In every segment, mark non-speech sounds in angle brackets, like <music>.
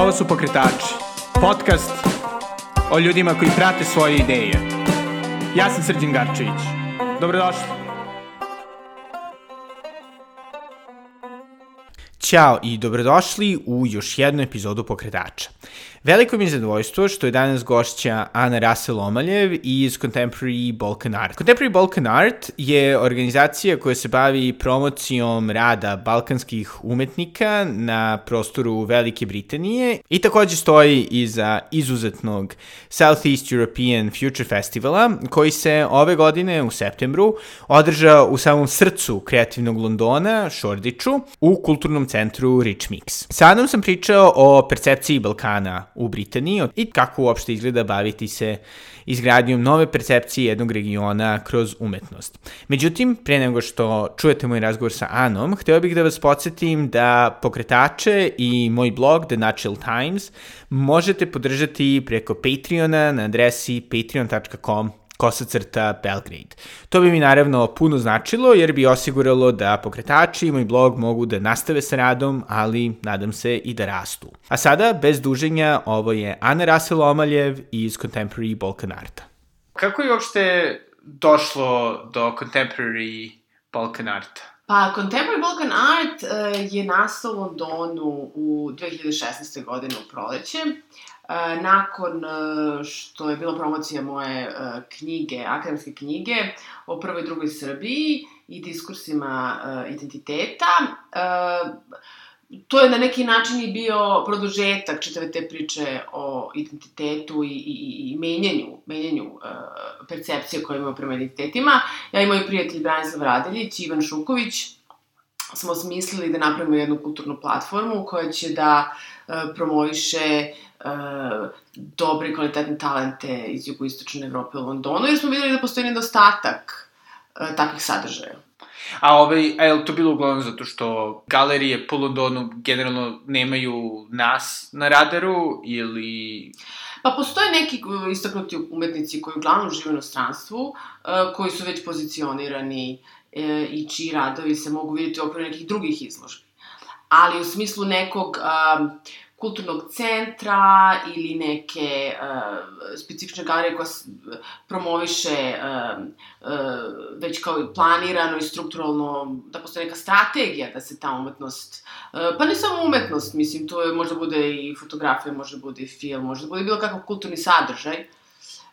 Ovo su Pokretači, podcast o ljudima koji prate svoje ideje. Ja sam Srđan Garčević. Dobrodošli. Ćao i dobrodošli u još jednu epizodu Pokretača. Veliko mi je zadovoljstvo što je danas gošća Ana Russell Omaljev iz Contemporary Balkan Art. Contemporary Balkan Art je organizacija koja se bavi promocijom rada balkanskih umetnika na prostoru Velike Britanije i takođe stoji iza izuzetnog Southeast European Future Festivala koji se ove godine u septembru održa u samom srcu kreativnog Londona, Šordiću, u kulturnom centru Rich Mix. Sa Anom sam pričao o percepciji Balkana u Britaniji i kako uopšte izgleda baviti se izgradnjom nove percepcije jednog regiona kroz umetnost. Međutim, pre nego što čujete moj razgovor sa Anom, hteo bih da vas podsjetim da pokretače i moj blog The Natural Times možete podržati preko Patreona na adresi patreon.com kosacrta Belgrade. To bi mi naravno puno značilo jer bi osiguralo da pokretači i moj blog mogu da nastave sa radom, ali nadam se i da rastu. A sada, bez duženja, ovo je Ana Rasel Omaljev iz Contemporary Balkan Arta. Kako je uopšte došlo do Contemporary Balkan Arta? Pa, Contemporary Balkan Art uh, je nastao u Londonu u 2016. godine u proleće. Uh, nakon uh, što je bila promocija moje uh, knjige, akademske knjige o prvoj i drugoj Srbiji i diskursima uh, identiteta, uh, to je na neki način i bio produžetak čitave te priče o identitetu i, i, i menjanju, menjanju uh, percepcije koje imamo prema identitetima. Ja i moj prijatelj Branislav Radeljić i Ivan Šuković smo smislili da napravimo jednu kulturnu platformu koja će da uh, promoviše uh, dobre kvalitetne talente iz jugoistočne Evrope u Londonu, jer smo videli da postoji nedostatak uh, takvih sadržaja. A, ovaj, a je to bilo uglavnom zato što galerije po Londonu generalno nemaju nas na radaru ili... Pa postoje neki istaknuti umetnici koji uglavnom žive u inostranstvu, koji su već pozicionirani e, i čiji radovi se mogu vidjeti u okviru nekih drugih izložbi. Ali u smislu nekog kulturnog centra ili neke uh, specifične galerije koja promoviše uh, uh, već kao planirano i strukturalno, da postoje neka strategija da se ta umetnost, uh, pa ne samo umetnost, mislim, to je, možda bude i fotografija, možda bude i film, možda bude bilo kakav kulturni sadržaj,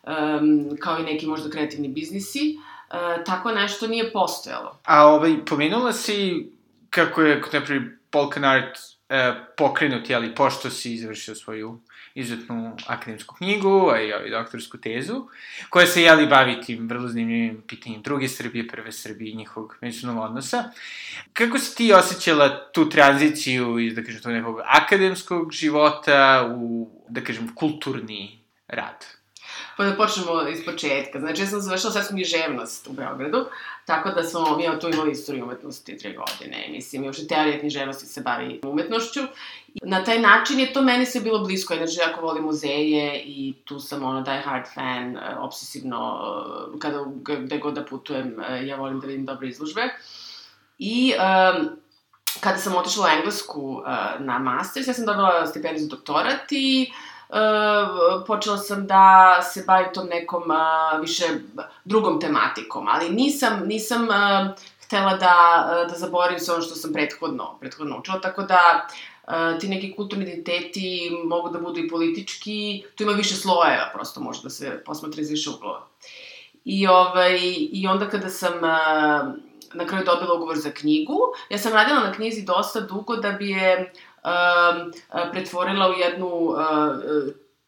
um, kao i neki možda kreativni biznisi, uh, tako nešto nije postojalo. A ovaj, pomenula si kako je, naprijed, Balkan Art e, pokrenut, jeli, pošto si izvršio svoju izuzetnu akademsku knjigu, a i ovaj doktorsku tezu, koja se, jeli, bavi tim vrlo zanimljivim pitanjem druge Srbije, prve Srbije i njihovog međusobnog odnosa. Kako si ti osjećala tu tranziciju iz, da kažem, tog nekog akademskog života u, da kažem, kulturni rad? Pa da počnemo iz početka. Znači, ja sam završila svetsku književnost u Beogradu, tako da smo, mi tu imali istoriju umetnosti tri godine. Mislim, i uopšte teorija književnosti se bavi umetnošću. Na taj način je to meni sve bilo blisko. Znači, jako volim muzeje i tu sam ono die hard fan, e, obsesivno, e, kada, gde god da putujem, e, ja volim da vidim dobre izložbe. I um, kada sam otišla u Englesku uh, na master, ja sam dobila stipendiju za doktorat i Uh, počela sam da se bavim tom nekom više drugom tematikom, ali nisam, nisam uh, htela da, uh, da zaboravim sve ono što sam prethodno, prethodno učila, tako da ti neki kulturni identiteti mogu da budu i politički, tu ima više slojeva, prosto može da se posmatra iz više uglova. I, ovaj, I onda kada sam na kraju dobila ugovor za knjigu, ja sam radila na knjizi dosta dugo da bi je pretvorila u jednu, uh,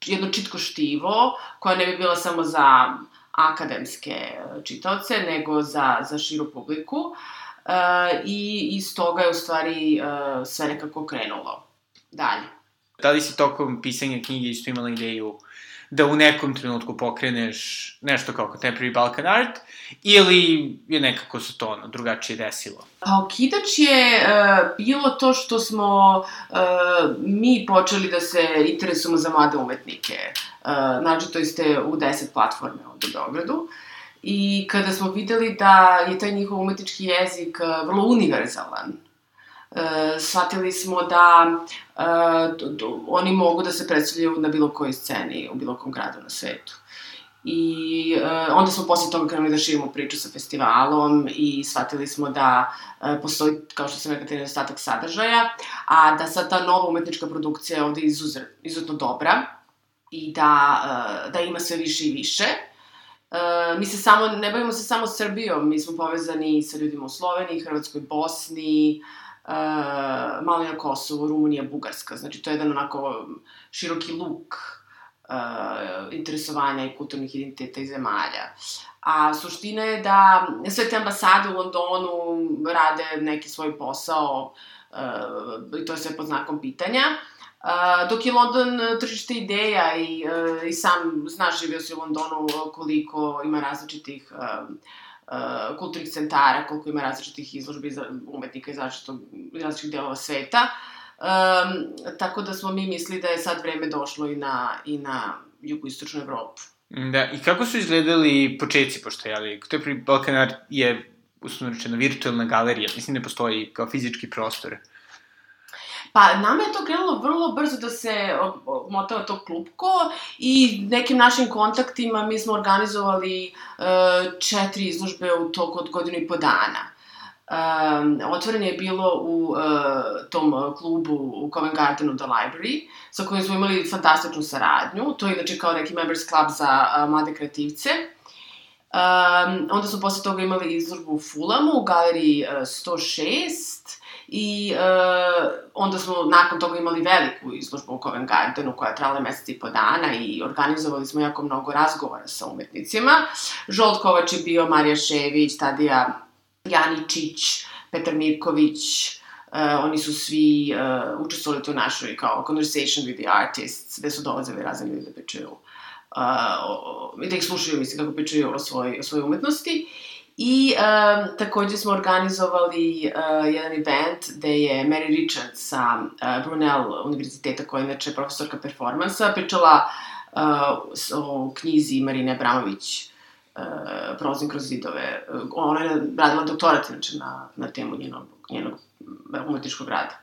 jedno čitko štivo, koja ne bi bila samo za akademske čitaoce, nego za, za širu publiku. Uh, I iz toga je u stvari uh, sve nekako krenulo dalje. Da li si tokom pisanja knjige isto imala ideju da u nekom trenutku pokreneš nešto kao Contemporary Balkan Art ili je nekako se to ono, drugačije desilo? Pa okidač je uh, bilo to što smo uh, mi počeli da se interesujemo za mlade umetnike. Uh, znači, to jeste u 10 platforme ovde u Beogradu. I kada smo videli da je taj njihov umetnički jezik uh, vrlo univerzalan, e, shvatili smo da e, oni mogu da se predstavljaju na bilo kojoj sceni u bilo kom gradu na svetu. I e, onda smo posle toga krenuli da širimo priču sa festivalom i shvatili smo da e, postoji, kao što sam rekla, nedostatak sadržaja, a da sad ta nova umetnička produkcija je ovde izuzet, izuzetno dobra i da, e, da ima sve više i više. E, mi se samo, ne bavimo se samo Srbijom, mi smo povezani sa ljudima u Sloveniji, Hrvatskoj, Bosni, malo na Kosovu, Rumunija, Bugarska. Znači, to je jedan onako široki luk uh, interesovanja i kulturnih identiteta i zemalja. A suština je da sve te ambasade u Londonu rade neki svoj posao uh, i to je sve pod znakom pitanja. Uh, dok je London tržište ideja i, uh, i sam znaš, živio si u Londonu koliko ima različitih uh, uh, kulturnih centara, koliko ima različitih izložbi za umetnika iz različitih delova sveta. Um, tako da smo mi mislili da je sad vreme došlo i na, i na jugoistočnu Evropu. Da, i kako su izgledali početci, pošto je, ali, pri Balkanar je, uslovno rečeno, virtualna galerija, mislim ne postoji kao fizički prostor. Pa, nama je to krenulo vrlo brzo da se motava to klupko i nekim našim kontaktima mi smo organizovali uh, četiri izložbe u toku od godinu i po dana. Um, otvoren je bilo u uh, tom klubu u Covent Gardenu The Library, sa kojim smo imali fantastičnu saradnju. To je inače kao neki members club za uh, mlade kreativce. Um, onda smo posle toga imali izložbu u Fulamu, u galeriji uh, 106, i uh, onda smo nakon toga imali veliku izložbu u Covent Gardenu koja je trala mesec i po dana i organizovali smo jako mnogo razgovora sa umetnicima. Žolt Kovač je bio, Marija Šević, Tadija Janičić, Petar Mirković, uh, oni su svi uh, učestvovali tu našoj kao conversation with the artists, gde su dolazili razni ljudi da pričaju uh, i da ih slušaju, mislim, kako pričaju o, svoj, o svojoj umetnosti. I um, takođe smo organizovali uh, jedan event gde je Mary Richards sa uh, Brunel univerziteta, koja je inače profesorka performansa, pričala uh, o knjizi Marine Abramović uh, prolazim kroz zidove. Ona je radila doktorat, inače, na, na temu njenog, njenog umetničkog rada.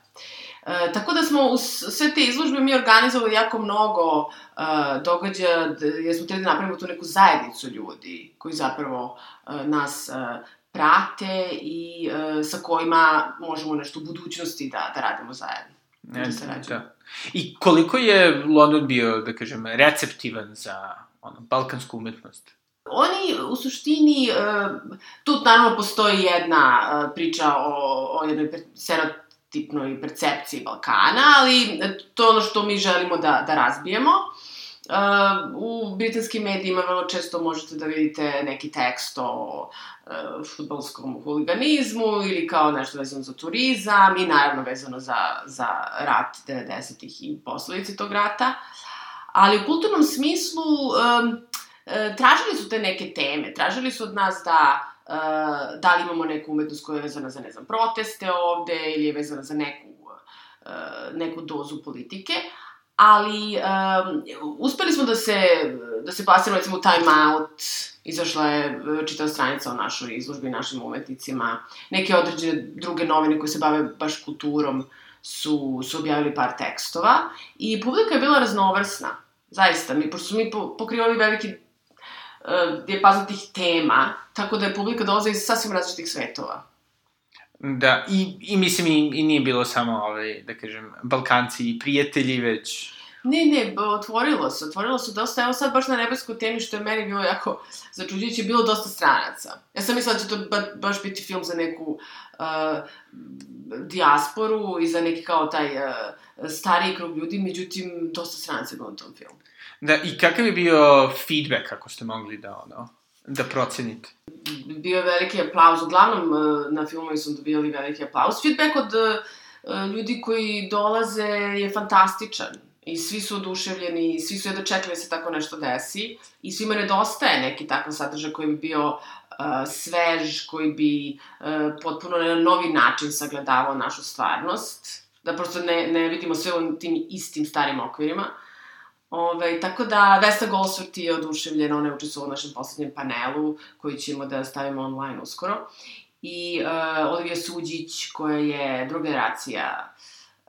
E, tako da smo uz sve te izložbe mi organizovali jako mnogo uh, događaja, jer smo trebali da napravimo tu neku zajednicu ljudi koji zapravo uh, nas uh, prate i uh, sa kojima možemo nešto u budućnosti da, da radimo zajedno. Ne, da, se da. I koliko je London bio, da kažem, receptivan za ono, balkansku umetnost? Oni, u suštini, e, tu naravno postoji jedna e, priča o, o jednoj stereotipnoj percepciji Balkana, ali to je ono što mi želimo da, da razbijemo. Uh, u britanskim medijima vrlo često možete da vidite neki tekst o uh, futbolskom huliganizmu ili kao nešto vezano za turizam i naravno vezano za, za rat 90-ih i posledice tog rata. Ali u kulturnom smislu um, E, tražili su te neke teme, tražili su od nas da uh, da li imamo neku umetnost koja je vezana za, ne znam, proteste ovde ili je vezana za neku, uh, neku dozu politike, ali um, uspeli smo da se, da se pasimo, recimo, Time Out, izašla je čitava stranica o našoj izložbi, našim umetnicima, neke određene druge novine koje se bave baš kulturom su, su objavili par tekstova i publika je bila raznovrsna, zaista, mi, pošto su mi pokrivali veliki uh, dijapazon tih tema, tako da je publika dolaze iz sasvim različitih svetova. Da, i, i mislim, i, i nije bilo samo, ovaj, da kažem, Balkanci i prijatelji, već... Ne, ne, otvorilo se, otvorilo se dosta, evo sad baš na nebeskoj temi, što je meni bilo jako začuđujuće, bilo dosta stranaca. Ja sam mislila da će to ba, baš biti film za neku uh, dijasporu i za neki kao taj uh, stariji krug ljudi, međutim, dosta stranaca je bilo u tom filmu. Da, i kakav je bio feedback, ako ste mogli da, ono, da procenite? Bio je veliki aplauz, uglavnom e, na filmovi su dobijali veliki aplauz. Feedback od uh, ljudi koji dolaze je fantastičan i svi su oduševljeni, svi su jedno čekali da se tako nešto desi i svima nedostaje neki takav sadržaj koji bi bio uh, svež, koji bi uh, potpuno na novi način sagledavao našu stvarnost, da prosto ne, ne vidimo sve u tim istim starim okvirima. Uh, Ove, tako da, Vesta Golsworth je oduševljena, ona je učestvovala u našem poslednjem panelu, koji ćemo da stavimo online uskoro. i uh, Olivia Suđić koja je druga generacija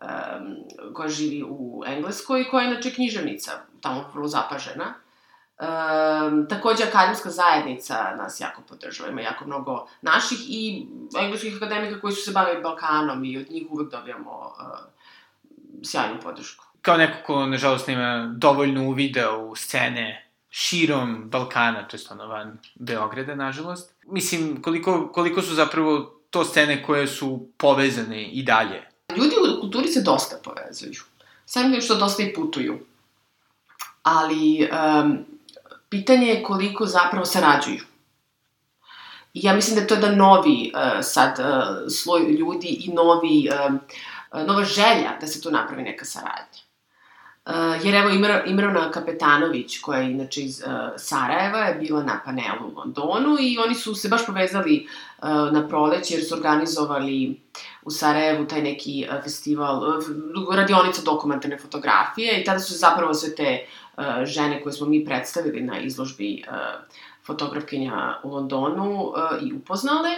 um, koja živi u Engleskoj koja je inače književnica, tamo vrlo zapažena. Um, takođe, akademska zajednica nas jako podržava, ima jako mnogo naših i engleskih akademika koji su se bavili Balkanom i od njih uvek dobijamo uh, sjajnu podršku. Kao neko ko, nažalost, nema dovoljno uvida u scene širom Balkana, to je ono van Beograda, nažalost. Mislim, koliko, koliko su zapravo to scene koje su povezane i dalje? Ljudi kulturi se dosta povezuju. Samim što dosta i putuju. Ali, um, pitanje je koliko zapravo sarađuju. I ja mislim da to je da novi uh, sad uh, sloj ljudi i novi, uh, nova želja da se tu napravi neka saradnja. Uh, jer evo Imra, Imrana Kapetanović, koja je inače iz uh, Sarajeva, je bila na panelu u Londonu i oni su se baš povezali uh, na proleće jer su organizovali u Sarajevu taj neki uh, festival, uh, radionica dokumentarne fotografije i tada su zapravo sve te uh, žene koje smo mi predstavili na izložbi fotografkinja u Londonu i upoznale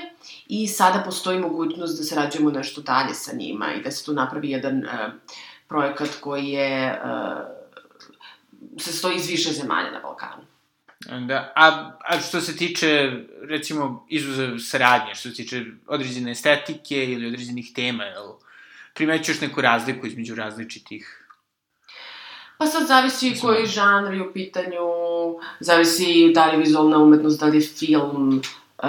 i sada postoji mogućnost da sarađujemo nešto dalje sa njima i da se tu napravi jedan projekat koji je, se stoji iz više zemalja na Balkanu. Da, a, a što se tiče, recimo, izuzev saradnje, što se tiče određene estetike ili određenih tema, jel, primećuješ neku razliku između različitih Pa sad zavisi Mislim, koji žanr je u pitanju, zavisi da li je vizualna umetnost, da li je film. Uh,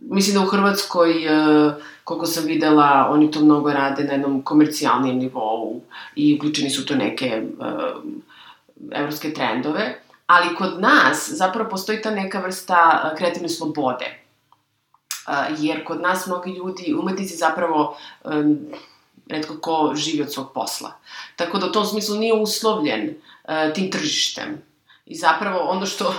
mislim da u Hrvatskoj uh, koliko sam videla, oni to mnogo rade na jednom komercijalnijem nivou i uključeni su to neke uh, evropske trendove. Ali kod nas zapravo postoji ta neka vrsta uh, kreativne slobode. Uh, jer kod nas mnogi ljudi, umetnici zapravo um, redko ko živi od svog posla. Tako da u tom smislu nije uslovljen tim tržištem. I zapravo ono što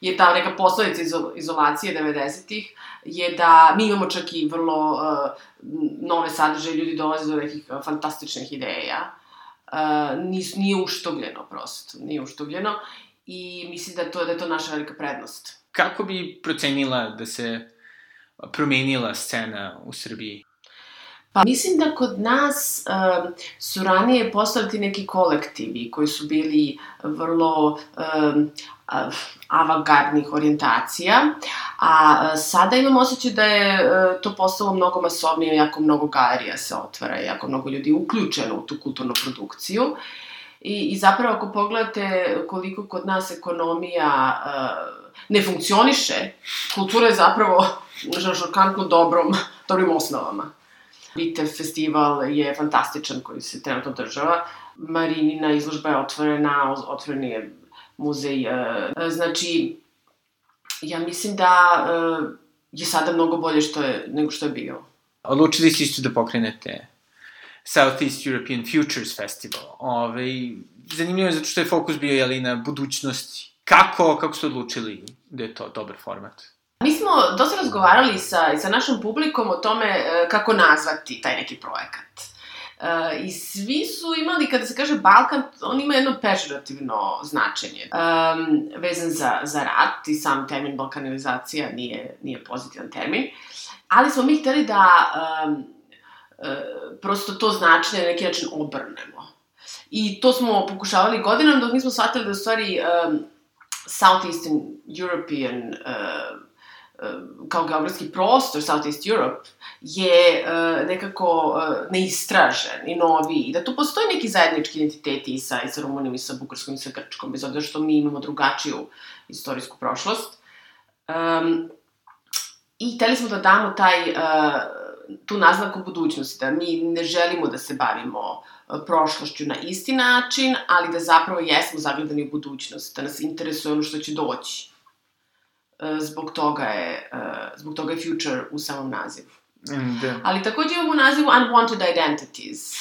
je ta neka posledica izolacije 90-ih, je da mi imamo čak i vrlo nove sadržaje, ljudi dolaze do nekih fantastičnih ideja. Nis, nije uštogljeno prosto, nije uštogljeno i mislim da to, da je to naša velika prednost. Kako bi procenila da se promenila scena u Srbiji? Pa mislim da kod nas um, su ranije postali neki kolektivi koji su bili vrlo um, avangardnih orijentacija, a sada imam osjećaj da je uh, to postalo mnogo masovnije, jako mnogo galerija se otvara, jako mnogo ljudi uključeno u tu kulturnu produkciju. I, I zapravo ako pogledate koliko kod nas ekonomija uh, ne funkcioniše, kultura je zapravo na šokantno dobrom, dobrim osnovama. Bitev festival je fantastičan koji se trenutno država. Marinina izložba je otvorena, otvoren je muzej. E, znači, ja mislim da e, je sada mnogo bolje što je, nego što je bilo. Odlučili ste isto da pokrenete Southeast European Futures Festival. Ove, zanimljivo je zato što je fokus bio jeli, na budućnosti. Kako, kako ste odlučili da je to dobar format? Mi smo dosta razgovarali sa, sa našom publikom o tome e, kako nazvati taj neki projekat. E, I svi su imali, kada se kaže Balkan, on ima jedno pežurativno značenje. Um, vezan za, za rat i sam termin balkanizacija nije, nije pozitivan termin. Ali smo mi hteli da um, uh, prosto to značenje na neki način obrnemo. I to smo pokušavali godinom, dok nismo shvatili da u stvari um, Southeastern European uh, kao geografski prostor Southeast Europe je uh, nekako uh, neistražen i novi i da tu postoji neki zajednički identiteti i sa, i sa Rumunijom i sa Bugarskom i sa Grčkom, bez obzira što mi imamo drugačiju istorijsku prošlost. Um, I hteli smo da damo taj, uh, tu naznaku budućnosti, da mi ne želimo da se bavimo prošlošću na isti način, ali da zapravo jesmo zagledani u budućnost, da nas interesuje ono što će doći zbog toga je, uh, zbog toga je future u samom nazivu. Da. Ali takođe imamo nazivu unwanted identities.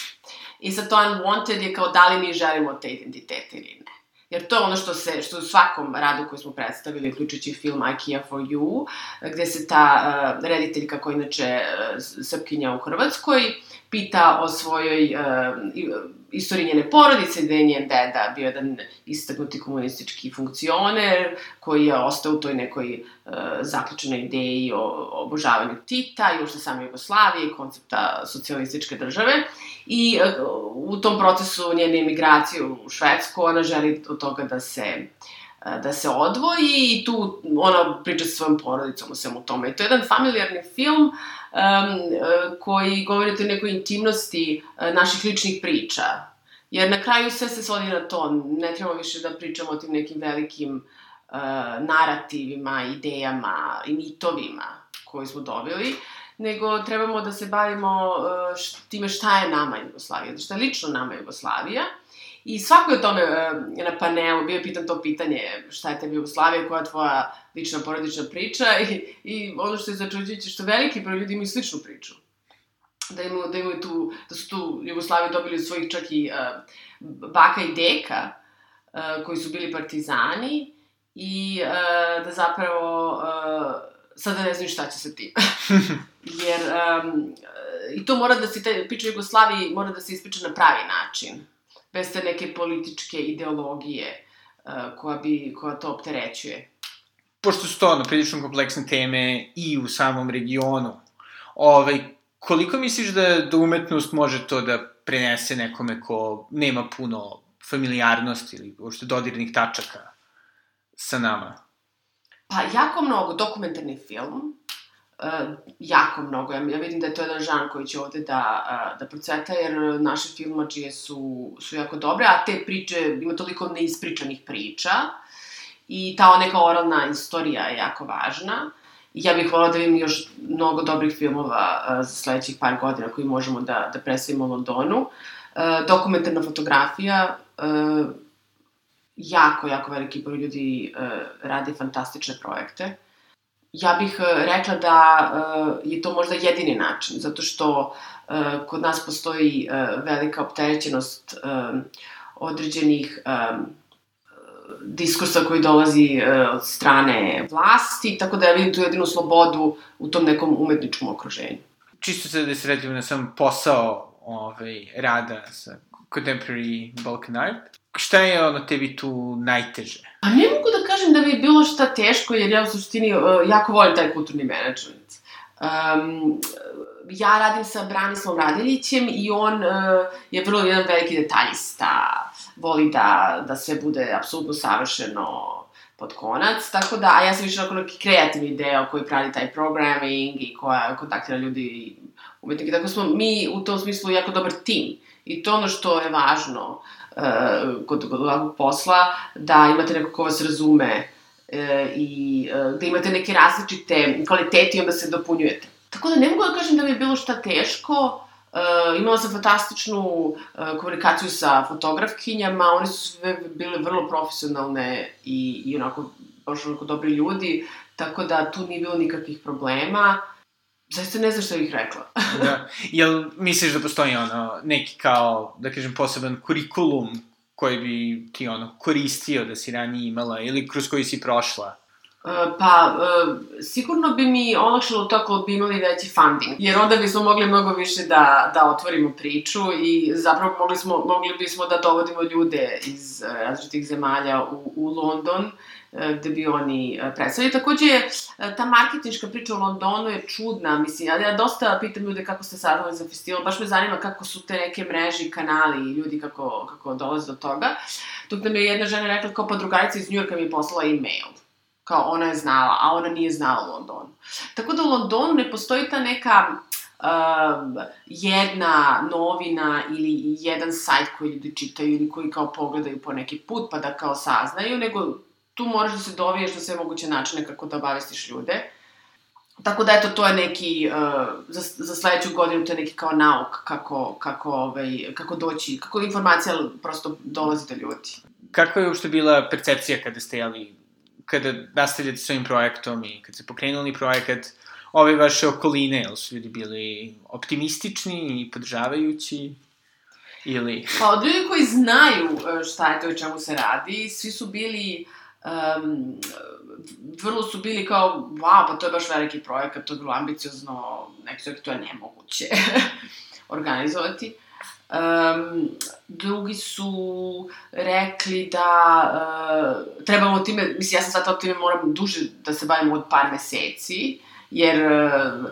I sad to unwanted je kao da li mi želimo te identitete ili ne. Jer to je ono što se, što u svakom radu koji smo predstavili, uključujući film IKEA for You, gde se ta uh, rediteljka koja inače uh, srpkinja u Hrvatskoj, pita o svojoj uh, istoriji njene porodice, gde je njen deda bio jedan istaknuti komunistički funkcioner, koji je ostao u toj nekoj uh, zaključenoj ideji o, obožavanju Tita ušte same Jugoslavije, koncepta socijalističke države. I uh, u tom procesu njene emigracije u Švedsku, ona želi od toga da se da se odvoji i tu ona priča sa svojom porodicom o svemu tome. I to je jedan familijarni film um, koji govori o nekoj intimnosti uh, naših ličnih priča. Jer na kraju sve se svodi na to, ne trebamo više da pričamo o tim nekim velikim uh, narativima, idejama i mitovima koji smo dobili, nego trebamo da se bavimo uh, time šta je nama Jugoslavija, šta je lično nama Jugoslavija. I svako je o tome uh, na panelu bio pitan to pitanje šta je tebi Jugoslavija, koja je tvoja lična porodična priča i, i ono što je začuđujuće što veliki broj ljudi imaju sličnu priču. Da imaju, da imaju tu, da su tu Jugoslaviju dobili od svojih čak i uh, baka i deka uh, koji su bili partizani i uh, da zapravo uh, sada ne znaju šta će sa tim. <laughs> Jer um, i to mora da se, te priča Jugoslaviji mora da se ispriča na pravi način, bez te neke političke ideologije uh, koja, bi, koja to opterećuje pošto su to ono, prilično kompleksne teme i u samom regionu, ovaj, koliko misliš da, da umetnost može to da prenese nekome ko nema puno familijarnosti ili uopšte dodirnih tačaka sa nama? Pa, jako mnogo. Dokumentarni film, uh, jako mnogo. Ja, vidim da je to jedan žan koji će ovde da, uh, da procveta, jer naše filmačije su, su jako dobre, a te priče, ima toliko neispričanih priča, i ta neka oralna istorija je jako važna. Ja bih volila da vidim još mnogo dobrih filmova uh, za sledećih par godina koji možemo da, da predstavimo u Londonu. Uh, dokumentarna fotografija, uh, jako, jako veliki broj ljudi uh, radi fantastične projekte. Ja bih uh, rekla da uh, je to možda jedini način, zato što uh, kod nas postoji velika opterećenost određenih diskursa koji dolazi od strane vlasti, tako da ja vidim tu jedinu slobodu u tom nekom umetničkom okruženju. Čisto se da se redimo na sam posao ovaj, rada sa contemporary Balkan art. Šta je ono tebi tu najteže? Pa ne mogu da kažem da bi bilo šta teško, jer ja u suštini uh, jako volim taj kulturni menadžment. Um, ja radim sa Branislavom Radiljićem i on uh, je vrlo jedan veliki detaljista, voli da, da sve bude apsolutno savršeno pod konac, tako da, a ja sam više onako neki kreativni deo koji pravi taj programming i koja kontaktira ljudi i umetnike, tako smo mi u tom smislu jako dobar tim. I to ono što je važno uh, kod, kod ovakvog posla, da imate neko ko vas razume uh, i uh, da imate neke različite kvalitete i onda se dopunjujete. Tako da ne mogu da kažem da mi je bilo šta teško, Uh, imala sam fantastičnu uh, komunikaciju sa fotografkinjama, one su sve bile vrlo profesionalne i, i onako, baš onako dobri ljudi, tako da tu nije bilo nikakvih problema. Zaista ne znam šta bih rekla. <laughs> da. Jel misliš da postoji ono, neki kao, da kažem, poseban kurikulum koji bi ti ono koristio da si ranije imala ili kroz koji si prošla? E, pa, e, sigurno bi mi olakšalo to ako bi imali veći funding, jer onda bismo mogli mnogo više da, da otvorimo priču i zapravo mogli, smo, mogli bismo da dovodimo ljude iz e, različitih zemalja u, u London, gde bi oni predstavili. Takođe, ta marketinška priča u Londonu je čudna, mislim, ja, ja dosta pitam ljude kako ste saznali za festival, baš me zanima kako su te neke mreže i kanali i ljudi kako, kako dolaze do toga. Dok mi je jedna žena rekla kao pa drugarica iz Njujorka mi je poslala e-mail Kao ona je znala, a ona nije znala u Londonu. Tako da u Londonu ne postoji ta neka um, jedna novina ili jedan sajt koji ljudi čitaju ili koji kao pogledaju po neki put pa da kao saznaju, nego tu moraš da se doviješ na sve moguće načine kako da obavestiš ljude. Tako da, eto, to je neki, uh, za, za sledeću godinu, to je neki kao nauk kako, kako, ovaj, kako doći, kako informacija prosto dolazi do ljudi. Kako je uopšte bila percepcija kada ste jeli kada nastavljate s ovim projektom i kad ste pokrenuli projekat, ove vaše okoline, jel su ljudi bili optimistični i podržavajući? Ili... Pa od ljudi koji znaju e, šta je to i čemu se radi, svi su bili um, vrlo su bili kao, wow, pa to je baš veliki projekat, to je vrlo ambiciozno, neki su to je nemoguće. <laughs> organizovati. Um, drugi su rekli da uh, trebamo time, mislim, ja sam sad time moram duže da se bavim od par meseci, jer uh,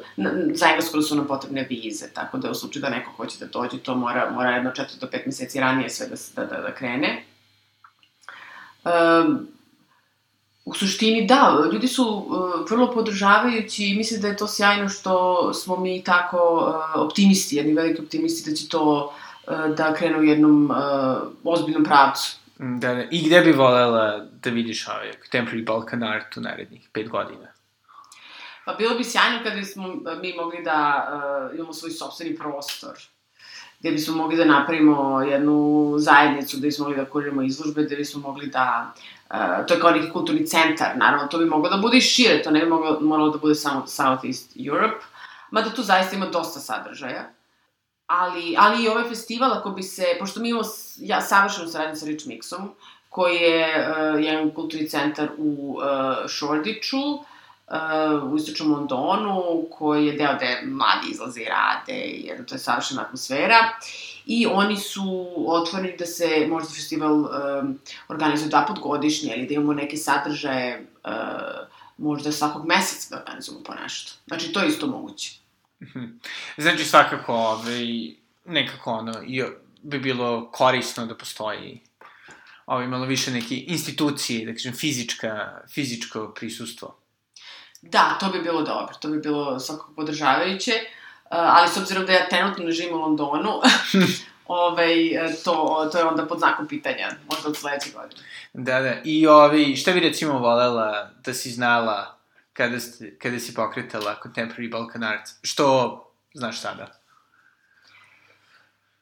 za Englesku su nam potrebne vize, tako da u slučaju da neko hoće da dođe, to mora, mora jedno 4 do 5 meseci ranije sve da, da, da, da krene. Um, u suštini da, ljudi su uh, vrlo podržavajući i mislim da je to sjajno što smo mi tako uh, optimisti, jedni veliki optimisti da će to uh, da krene u jednom uh, ozbiljnom pravcu. Da, da. I gde bi volela da vidiš ovaj Contemporary Balkan Art u narednih pet godina? Pa bilo bi sjajno kada bismo mi mogli da uh, imamo svoj sobstveni prostor gde bismo mogli da napravimo jednu zajednicu, gde bismo mogli da kuriramo izložbe, gde bismo mogli da Uh, to je kao neki kulturni centar, naravno, to bi moglo da bude i šire, to ne bi moglo, moralo da bude samo Southeast Europe, mada tu zaista ima dosta sadržaja. Ali, ali i ovaj festival, ako bi se, pošto mi imamo ja, savršenu saradnju sa Rich Mixom, koji je uh, jedan kulturni centar u uh, uh, u istočnom Londonu, koji je deo gde mladi izlaze i rade, jer to je savršena atmosfera. I oni su otvoreni da se možda festival um, organizuje dva put godišnje, ili da imamo neke sadržaje uh, možda svakog meseca da organizujemo po nešto. Znači, to je isto moguće. Mhm. Znači, svakako, ovaj, nekako ono, i bi bilo korisno da postoji ovaj, malo više neke institucije, da kažem, fizička, fizičko prisustvo. Da, to bi bilo dobro, to bi bilo svakako podržavajuće, ali s obzirom da ja trenutno ne živim u Londonu, <laughs> ovaj, to, to je onda pod znakom pitanja, možda od sledećeg godine. Da, da, i ovaj, šta bi recimo volela da si znala kada, ste, kada si pokretala Contemporary Balkan Arts? Što znaš sada?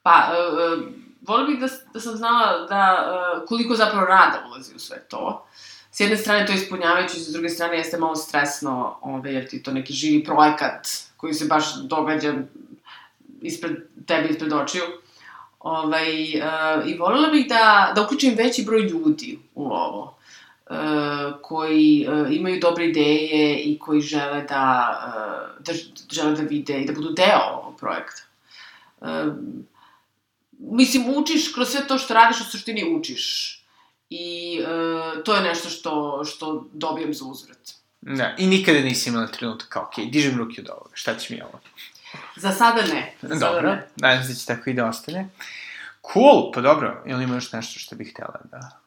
Pa, uh, volim bih da, da sam znala da, uh, koliko zapravo rada ulazi u sve to. Uh, s jedne strane to je ispunjavajuće, s druge strane jeste malo stresno, ove, jer ti to neki živi projekat koji se baš događa ispred tebe, ispred očiju. Ovaj, uh, I volila bih da, da uključim veći broj ljudi u ovo, uh, koji uh, imaju dobre ideje i koji žele da, da, žele da vide i da budu deo ovog projekta. Uh, mislim, učiš kroz sve to što radiš, u suštini učiš I e, to je nešto što, što dobijem za uzvrat. Da, i nikada nisi imala trenutak kao, ok, dižem ruke od ovoga, šta će mi ovo? Za sada ne. Za sada dobro, ne. nadam se da će tako i da ostane. Cool, pa dobro, ili ima još nešto što bih htjela da...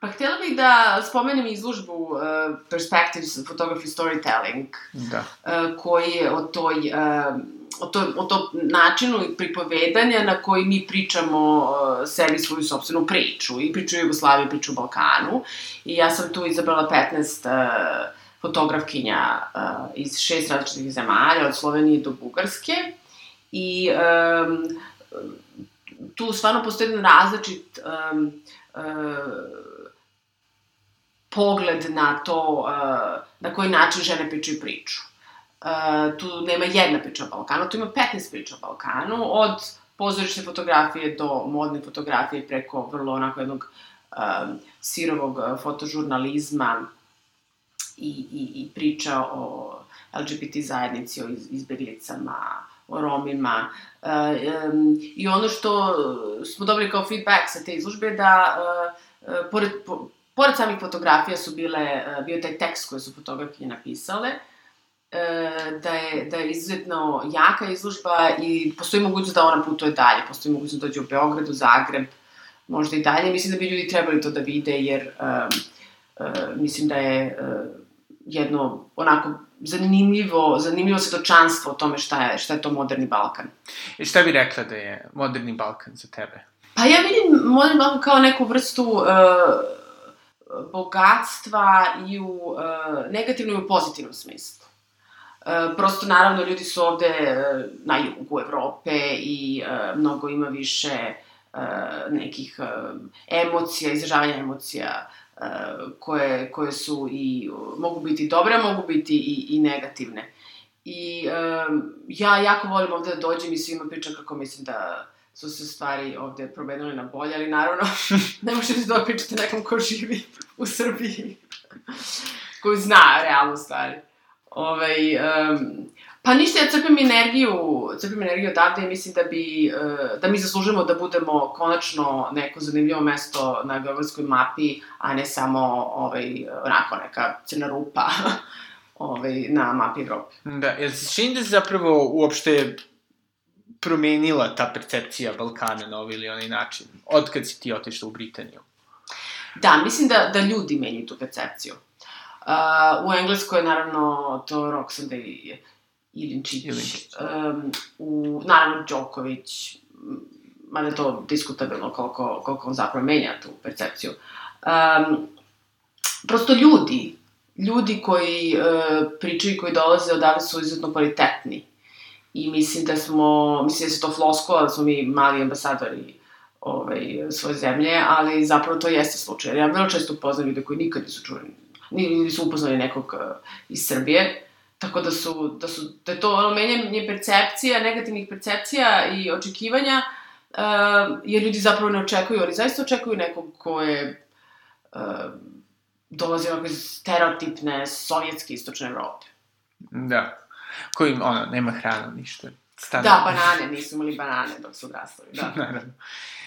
Pa htjela bih da spomenem izlužbu uh, Perspectives Photography Storytelling, da. uh, koji je o toj uh, o, to, o to načinu pripovedanja na koji mi pričamo uh, sebi svoju sobstvenu priču, i priču o Jugoslaviji, priču o Balkanu. I ja sam tu izabrala 15 uh, fotografkinja uh, iz šest različitih zemalja, od Slovenije do Bugarske. I um, tu stvarno postoji jedan različit um, uh, pogled na to uh, na koji način žene pričaju priču. Uh, tu nema jedna priča o Balkanu, tu ima 15 priča o Balkanu, od pozorišne fotografije do modne fotografije preko vrlo onako jednog um, sirovog uh, fotožurnalizma i, i, i priča o LGBT zajednici, o izbeglicama, o Romima. Um, I ono što smo dobili kao feedback sa te izložbe da uh, pored, po, pored samih fotografija su bile, uh, bio taj tekst koje su fotografije napisale, e, da je, da je izuzetno jaka izložba i postoji mogućnost da ona putuje dalje, postoji mogućnost da dođe u Beograd, u Zagreb, možda i dalje. Mislim da bi ljudi trebali to da vide, jer um, uh, mislim da je uh, jedno onako zanimljivo, zanimljivo svetočanstvo o tome šta je, šta je to moderni Balkan. I šta bi rekla da je moderni Balkan za tebe? Pa ja vidim moderni Balkan kao neku vrstu uh, bogatstva i u uh, negativnom i u pozitivnom smislu. E, prosto, naravno, ljudi su ovde e, na jugu Evrope i e, mnogo ima više nekih emocija, izražavanja emocija koje, koje su i, mogu biti dobre, mogu biti i, i negativne. I ja jako volim ovde da dođem i svima pričam kako mislim da su se stvari ovde promenile na bolje, ali naravno <laughs> ne možete da pričate nekom ko živi u Srbiji, <laughs> koji zna realno stvari. Ovaj, um, Pa ništa, ja crpim energiju, crpim energiju odavde i mislim da bi, e, da mi zaslužimo da budemo konačno neko zanimljivo mesto na geografskoj mapi, a ne samo ovaj, onako neka crna rupa <laughs> ovaj, na mapi Evrope. Da, jel se čini da zapravo uopšte promenila ta percepcija Balkana na ovaj ili onaj način, od kad si ti otišla u Britaniju? Da, mislim da, da ljudi menjaju tu percepciju. Uh, u Engleskoj je naravno to Roxanne i Ilinčić, Ilinčić. Um, u, naravno Đoković, mada je to diskutabilno koliko, koliko on zapravo menja tu percepciju. Um, prosto ljudi, ljudi koji uh, pričaju i koji dolaze odavde su izuzetno kvalitetni. I mislim da smo, mislim da se to floskola, da smo mi mali ambasadori ovaj, svoje zemlje, ali zapravo to jeste slučaj. Ja vrlo često upoznam ljude koji nikad nisu čuli, nisu upoznali nekog uh, iz Srbije, Tako da su, da su, da je to ono menjanje percepcija, negativnih percepcija i očekivanja, uh, jer ljudi zapravo ne očekuju, oni zaista očekuju nekog ko je uh, dolazi onako iz stereotipne sovjetske istočne Evrope. Da. Koji, ono, nema hrana, ništa. Stane. Da, banane, nisu imali banane dok su odrastali, da. <laughs> Naravno.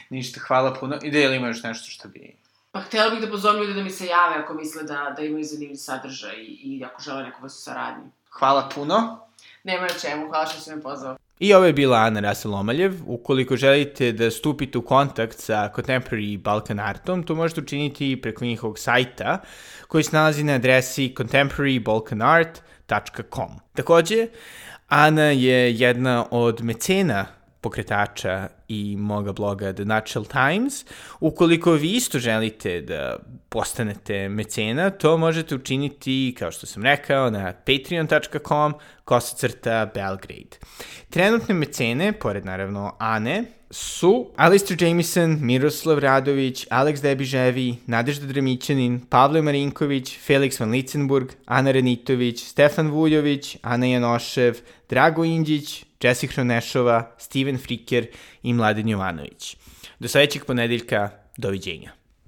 Ništa, hvala puno. I da li ima još nešto što bi... Pa htela bih da pozovem ljude da mi se jave ako misle da, da imaju zanimljiv sadržaj i, i ako žele neku vrstu saradnje. Hvala puno. Nema na čemu, hvala što si me pozvao. I ovo je bila Ana Rasel-Omaljev. Ukoliko želite da stupite u kontakt sa Contemporary Balkan Artom, to možete učiniti preko njihovog sajta koji se nalazi na adresi contemporarybalkanart.com. Takođe, Ana je jedna od mecena pokretača i moga bloga The Natural Times. Ukoliko vi isto želite da postanete mecena, to možete učiniti, kao što sam rekao, na patreon.com kosacrta Belgrade. Trenutne mecene, pored naravno Ane, su Alistair Jamison, Miroslav Radović, Alex Debiževi, Nadežda Dremićanin, Pavle Marinković, Felix Van Licenburg, Ana Renitović, Stefan Vuljović, Ana Janošev, Drago Indjić, Jesse Hronešova, Steven Friker i Mladen Jovanović. Do sledećeg ponedeljka, doviđenja.